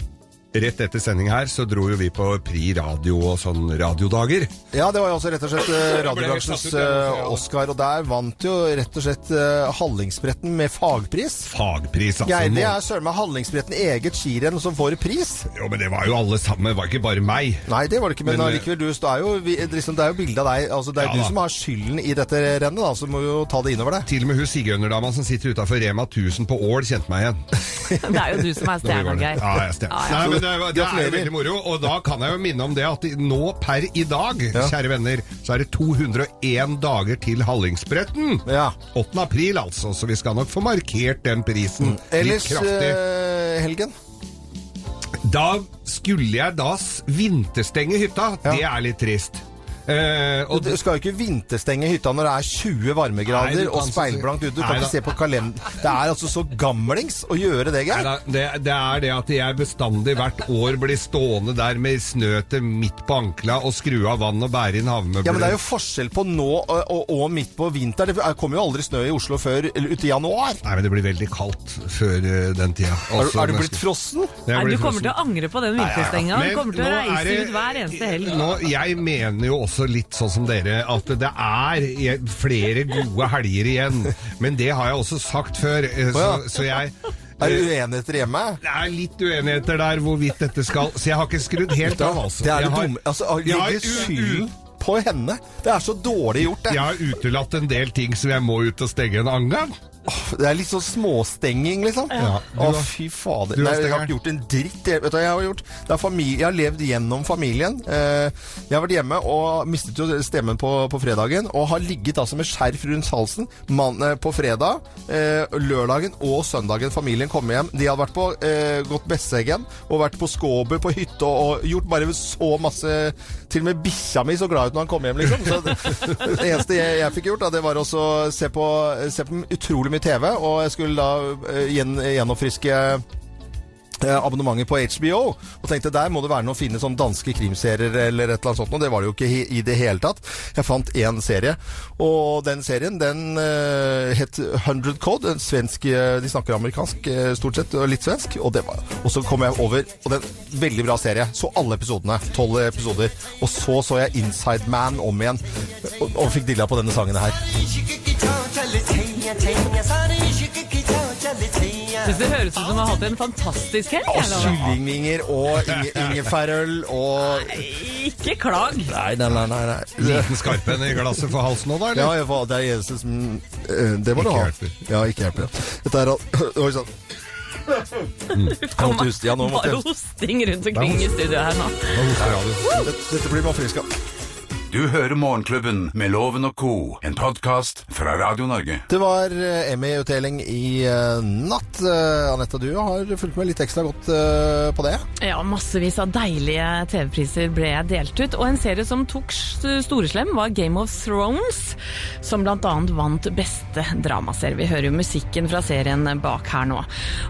rett etter sending her så dro jo vi på Pri radio og sånn radiodager. ja, det var jo også rett og slett eh, radiobransjens eh, Oscar, og der vant jo rett og slett eh, Hallingsbretten med fagpris. Fagpris, altså. Geir, det er søren meg Hallingsbretten eget skirenn som får pris. Jo, men det var jo alle sammen, det var ikke bare meg. Nei, det var det ikke, men, Men, eh, allikevel, du, det er jo, vi- liksom, det er jo bilde av deg. Altså, det er Ja du da. som har skylden i dette rennet, da, så må vi jo ta det innover deg. Til og med hun sigøynerdama som sitter utafor Rema 1000 på Ål, kjente meg igjen. Det er jo du som er stjerna. Geir. Ja, jeg er stjerne. Ja, ja. Nei, men det, det er jo veldig moro. Og da kan jeg jo minne om det at nå per i dag, kjære venner, så er det 201 dager til Hallingsbretten. Ja. 8. april, altså, så vi skal nok få markert den prisen Ellers litt kraftig. eh, helgen. Da skulle jeg da vinterstenge hytta. Ja. Det er litt trist. Eh, og Du skal jo ikke vinterstenge hytta når det er 20 varmegrader nei, og speilblankt ute. Du kan Nei ikke se på kalender. Det er altså så gamlings å gjøre det, Geir. Det, det er det at jeg bestandig hvert år blir stående der med snøtet midt på ankla og skru av vann og bære inn havmøbler. Ja, men Det er jo forskjell på nå og, og, og midt på vinter. Det kommer jo aldri snø i Oslo før uti i januar. Nei, men det blir veldig kaldt før eh, den tida. Er, du- er du blitt frossen? Nei, du kommer frossen. til å angre på den vinterstenga. Du kommer til å reise det- ut hver eneste helg. Nå, jeg mener jo også litt sånn som dere, at det er flere gode helger igjen. Men det har jeg også sagt før, eh, så, så jeg Er det eh, uenigheter hjemme? det er litt uenigheter der hvorvidt dette skal Så jeg har ikke skrudd helt av, altså. Det er det dumme Altså, jeg har legge skylden på henne. Det er så dårlig gjort, det. Jeg har utelatt en del ting som jeg må ut og stenge en annen gang. Det er litt sånn småstenging, liksom. Ja. Å, fy fader. Nei, jeg har ikke gjort en dritt. Jeg, vet du hva jeg har gjort? Jeg har levd gjennom familien. Eh, jeg har vært hjemme og mistet jo stemmen på, på fredagen, og har ligget altså med skjerf rundt halsen mann, eh, på fredag, eh, lørdagen og søndagen. Familien kom hjem. De hadde vært på gått Besseggen og vært på Skåber på hytte og, og gjort bare så masse Til og med bikkja mi så glad ut når han kom hjem, liksom. Så det, det eneste jeg, jeg fikk gjort, da, det var å se på, se på utrolig mye TV, og jeg skulle da eh, gjen, gjenoppfriske eh, abonnementet på HBO, og tenkte der må det være noen finne sånn danske krimserier eller et eller annet sånt, og det var det jo ikke i, det hele tatt. Jeg fant én serie, og den serien den uh, het 100 Code, en svensk, de snakker amerikansk stort sett, og litt svensk, og, var, og så kom jeg over, og det er en veldig bra serie, så alle episodene, 12 episoder, og så så jeg Inside Man om igjen, og, og fikk dilla på denne sangen her. Syns det høres ut som du har hatt en fantastisk helg. Og kyllingvinger, og inge, ingefærøl, og... Ikke klag. Nei, nei, nei, nei. nei. Liten skarpenn i glasset for halsen nå, da? Ja, eller? jeg det er eneste som eh, Det må du ha. hjelper. Ja, ikke hjelper. ja. Dette er Oi sann. Jeg måtte huske- Ja, nå måtte Bare hosting rundt omkring i studioet her nå. Dette, dette blir man frisk av. Du hører Morgenklubben med Loven og co., en podkast fra Radio Norge. Det var eh, Emmy-utdeling i eh, natt. Eh, Anette, du har fulgt med litt ekstra godt på det. Ja, massevis av deilige TV-priser ble delt ut, og en serie som tok storeslem var Game of Thrones, som annet vant beste dramaserie. Vi hører jo musikken fra serien bak her nå.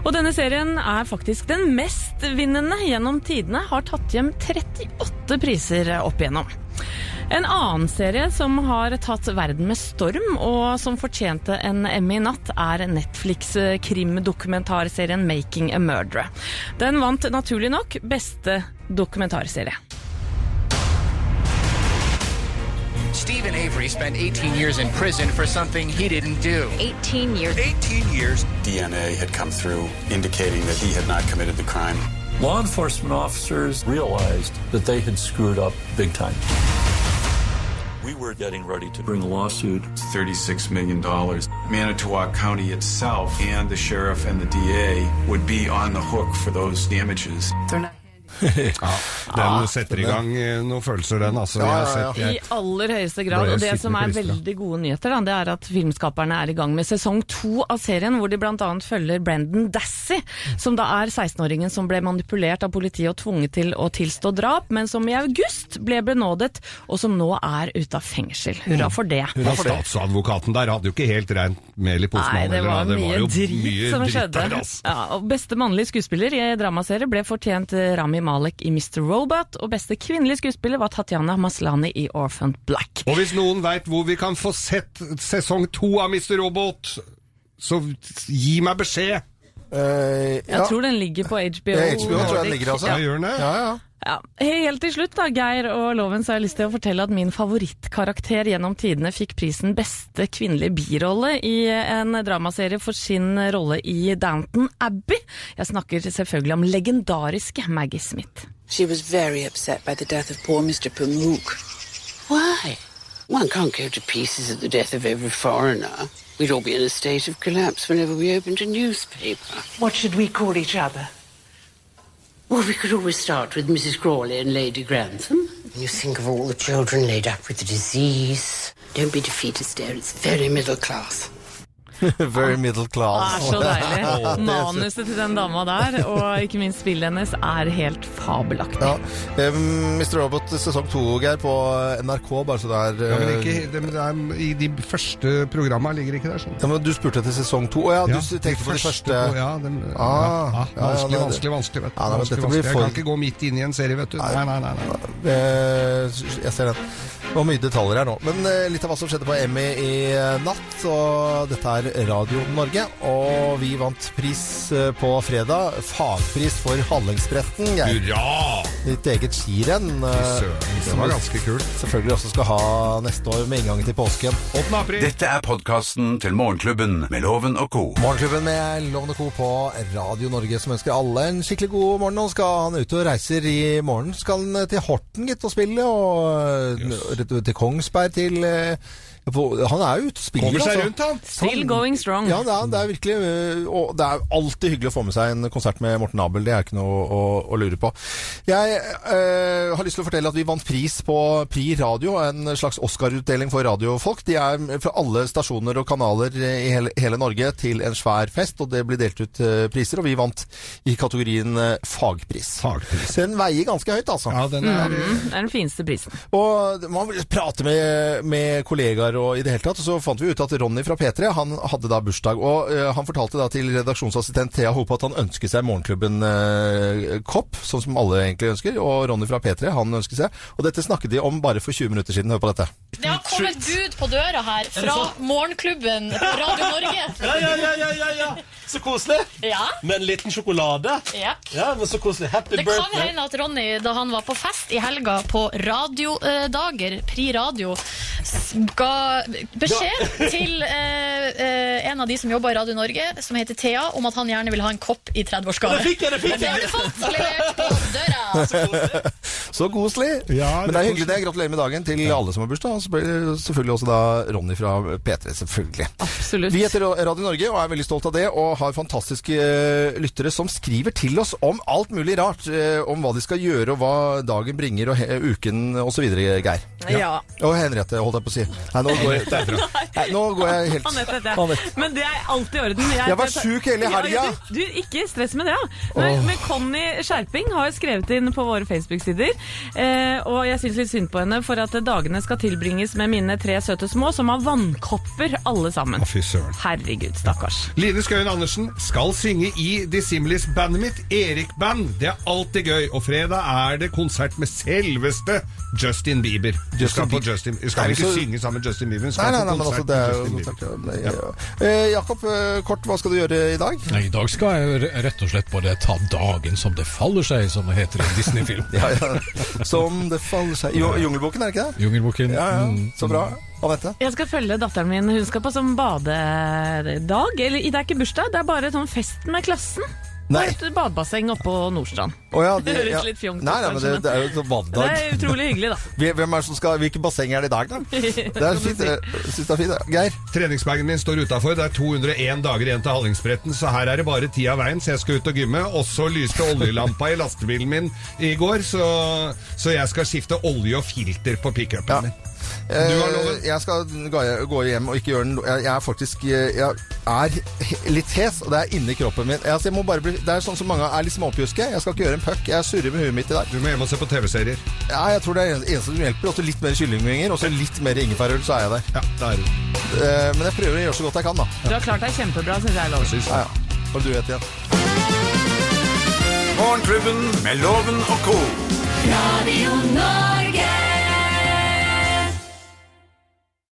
Og denne serien er faktisk den mestvinnende gjennom tidene, har tatt hjem 38 priser opp igjennom. En annen serie som har tatt verden med storm, og som fortjente en Emmy i natt, er Netflix-krimdokumentarserien 'Making a Murderer'. Den vant naturlig nok beste dokumentarserie. Stephen Avery spent 18 years in prison for something he didn't do. 18 years. 18 years. DNA had come through indicating that he had not committed the crime. Law enforcement officers realized that they had screwed up big time. We were getting ready to bring a lawsuit. $36 million. Manitowoc County itself and the sheriff and the DA would be on the hook for those damages. Den setter i gang eh, noen følelser, den. Altså, Ja, jeg sett, I aller høyeste grad. Og det som er veldig gode nyheter, da, det er at filmskaperne er i gang med sesong to av serien, hvor de bl.a. følger Brendan Dassey, som da er 16-åringen som ble manipulert av politiet og tvunget til å tilstå drap, men som i august ble benådet, og som nå er ute av fengsel. Hurra for det. Men statsadvokaten der hadde jo ikke helt rent mel i posen. Nei, det var mye jo drit mye som dritt skjedde. Der, altså. ja, og beste mannlige skuespiller i dramaserie ble fortjent eh, Rami Malek i Mr. Robot, og beste kvinnelige skuespiller var Tatjana Maslani i Orphan Black. Og hvis noen veit hvor vi kan få sett sesong to av Mr. Robot, så gi meg beskjed! Eh, Jeg ja. tror den ligger på HBO. Ja, HBO tror jeg den ligger, altså. Ja. Ja, gjør den det? Ja, ja. Ja. Helt til slutt, da, Geir og Loven, så har jeg lyst til å fortelle at min favorittkarakter gjennom tidene fikk prisen beste kvinnelige birolle i en dramaserie for sin rolle i Downton Abbey. Jeg snakker selvfølgelig om legendariske Maggie Smith. She was very upset by the death of poor Mr. Pamuk. Why? One can't go to pieces at the death of every foreigner. We'd all be in a state of collapse whenever we opened a newspaper. What should we call each other? Well, we could always start with Mrs. Crawley and Lady Grantham. You think of all the children laid up with the disease. Don't be defeatist, dear. It's very middle class. Very middle class. Det er så deilig. Er Manuset til den dama der, og ikke minst spillet hennes, er helt fabelaktig. Ja. Eh, Mr. Robot sesong to, Geir, på NRK, bare så det er Ja, men eh, ikke, det, det er, I de første programma ligger ikke der. Sånn. ja, men Du spurte etter sesong to. Å ja, du Ja, tenkte på de første på- Ja, den, Ah, ja, ja, ja, vanskelig, det- vanskelig, vanskelig. Vet du. Ja, vanskelig, vanskelig. Jeg kan ikke gå midt inn i en serie, vet du. Nei, nei, nei. nei. Eh, Jeg ser den. Var mye detaljer her nå. Men eh, litt av hva som skjedde på Emmy i eh, natt. Og dette er Radio Norge. Og vi vant pris eh, på fredag. Fagpris for Hallingsbretten. Hurra! Ditt eget skirenn. det var ganske kult. Selvfølgelig også skal ha neste år med inngangen til påsken. 8. april. Dette er podkasten til Morgenklubben med Loven og co. Morgenklubben med Loven og Co. på Radio Norge som ønsker alle en skikkelig god morgen. Nå skal han ut og reiser i morgen. Skal han til Horten, gitt, og spille. Og ut til Kongsberg til eh, Han er jo ute spiller, Kommer seg altså. rundt, han. Still going strong. Ja, det er, det er virkelig øh, Og det er alltid hyggelig å få med seg en konsert med Morten Abel. Det er ikke noe å, å lure på. Jeg øh, har lyst til å fortelle at vi vant pris på Pri Radio, en slags Oscar-utdeling for radiofolk. De er fra alle stasjoner og kanaler i hele, hele Norge til en svær fest, og det blir delt ut øh, priser. Og vi vant i kategorien fagpris. Fagpris. Den veier ganske høyt, altså. Ja, den er Mm, det er den fineste prisen. Og man vil prate med, med kollegaer og i det hele tatt, så fant vi ut at Ronny fra P3 han hadde da bursdag. Og uh, han fortalte da til redaksjonsassistent Thea Hope at han ønsket seg Morgenklubben-kopp, sånn som alle egentlig ønsker. Og Ronny fra P3 han ønsket seg. Og dette snakket de om bare for 20 minutter siden. Hør på dette. Det et bud på døra her fra Morgenklubben på Radio Norge. Ja, ja, ja, ja, ja, ja. Så koselig. Ja. Med en liten sjokolade. Ja. Ja, men så koselig. Happy Det kan hende at Ronny, da han var på fest i helga på radiodager, Pri Radio, ga beskjed til eh, eh, en av de som jobber i Radio Norge, som heter Thea, om at han gjerne vil ha en kopp i 30-årsgave. Det fikk jeg, det fikk jeg! det har du fått levert på døra. Så koselig. så Ja, Men det det er er hyggelig det. Gratulerer med dagen til alle som har bursdag. Selvfølgelig også da Ronny fra P3, selvfølgelig. Absolutt. Vi heter Radio Norge og er veldig stolt av det, og har fantastiske eh, lyttere som skriver til oss om alt mulig rart. eh, Om hva de skal gjøre, og hva dagen bringer, og he uken osv., Geir. Ja. Og Henriette, holdt jeg på å si. Nei, nå går jeg, Nei, nå går jeg helt Anette jeg. Men det er alltid i orden. Jeg var sjuk hele helga. Ja, du, du, ikke stress med det, ja. Men Conny Skjerping har skrevet inn på våre Facebook-sider, eh, og jeg syns litt synd på henne for at dagene skal tilbringes med mine tre søte små, som har vannkopper alle sammen. Fy søren. Herregud, stakkars. Line Skøyen Andersen skal synge i Dissimilis-bandet mitt, Erik Band. Det er alltid gøy. Og fredag er det konsert med selveste Justin Bieber. Du skal på Justin, vi skal ikke så- synge sammen med Justin Bieber, Nei, nei, nei, men altså, det er jo konsert, ja. Eh, Jakob, eh, kort, hva skal du gjøre i dag? Nei, I dag skal jeg rett og slett bare ta dagen som det faller seg, som det heter i en Disney-film. Ja, ja. Som det faller seg Jo, Jungelboken, er det ikke det? Jungelboken. Ja, ja. Så bra. Anette? Jeg skal følge datteren min. Hun skal på sånn badedag. Eller det er ikke bursdag, det er bare sånn fest med klassen. Nei. På et badebasseng oppe på Nordstrand. Oh, ja, Det høres ja. litt fjongt ut, Nei, nei, men det, det er jo et Det er utrolig hyggelig, da. Hvem er som skal, Hvilke basseng er det i dag, da? Det er fint. Jeg det er fint. Geir? Treningsbagen min står utafor. Det er 201 dager igjen til Hallingsbretten, så her er det bare ti av veien, så jeg skal ut og gymme. Og så lyste oljelampa i lastebilen min i går, så, så jeg skal skifte olje og filter på pickupen min. Eh, Jeg skal gå gå hjem og ikke gjøre den Jeg er faktisk eh, Jeg er litt hes, og det er inni kroppen min. Altså, jeg må bare bli, det er sånn som mange er litt småpjuske. Jeg skal ikke gjøre en puck. Jeg surrer med huet mitt i dag. Du må hjem og se på TV-serier. Ja, jeg tror det er eneste som hjelper. Også litt mer kyllingvinger, og så litt mer ingefærøl, så er jeg der. Ja, det er du. Eh, Men jeg prøver å gjøre så godt jeg kan, da. Du har klart deg kjempebra, syns jeg. Lov. Ja, ja. Er du vet igjen? Morgenklubben med Loven og co. Radio Norge.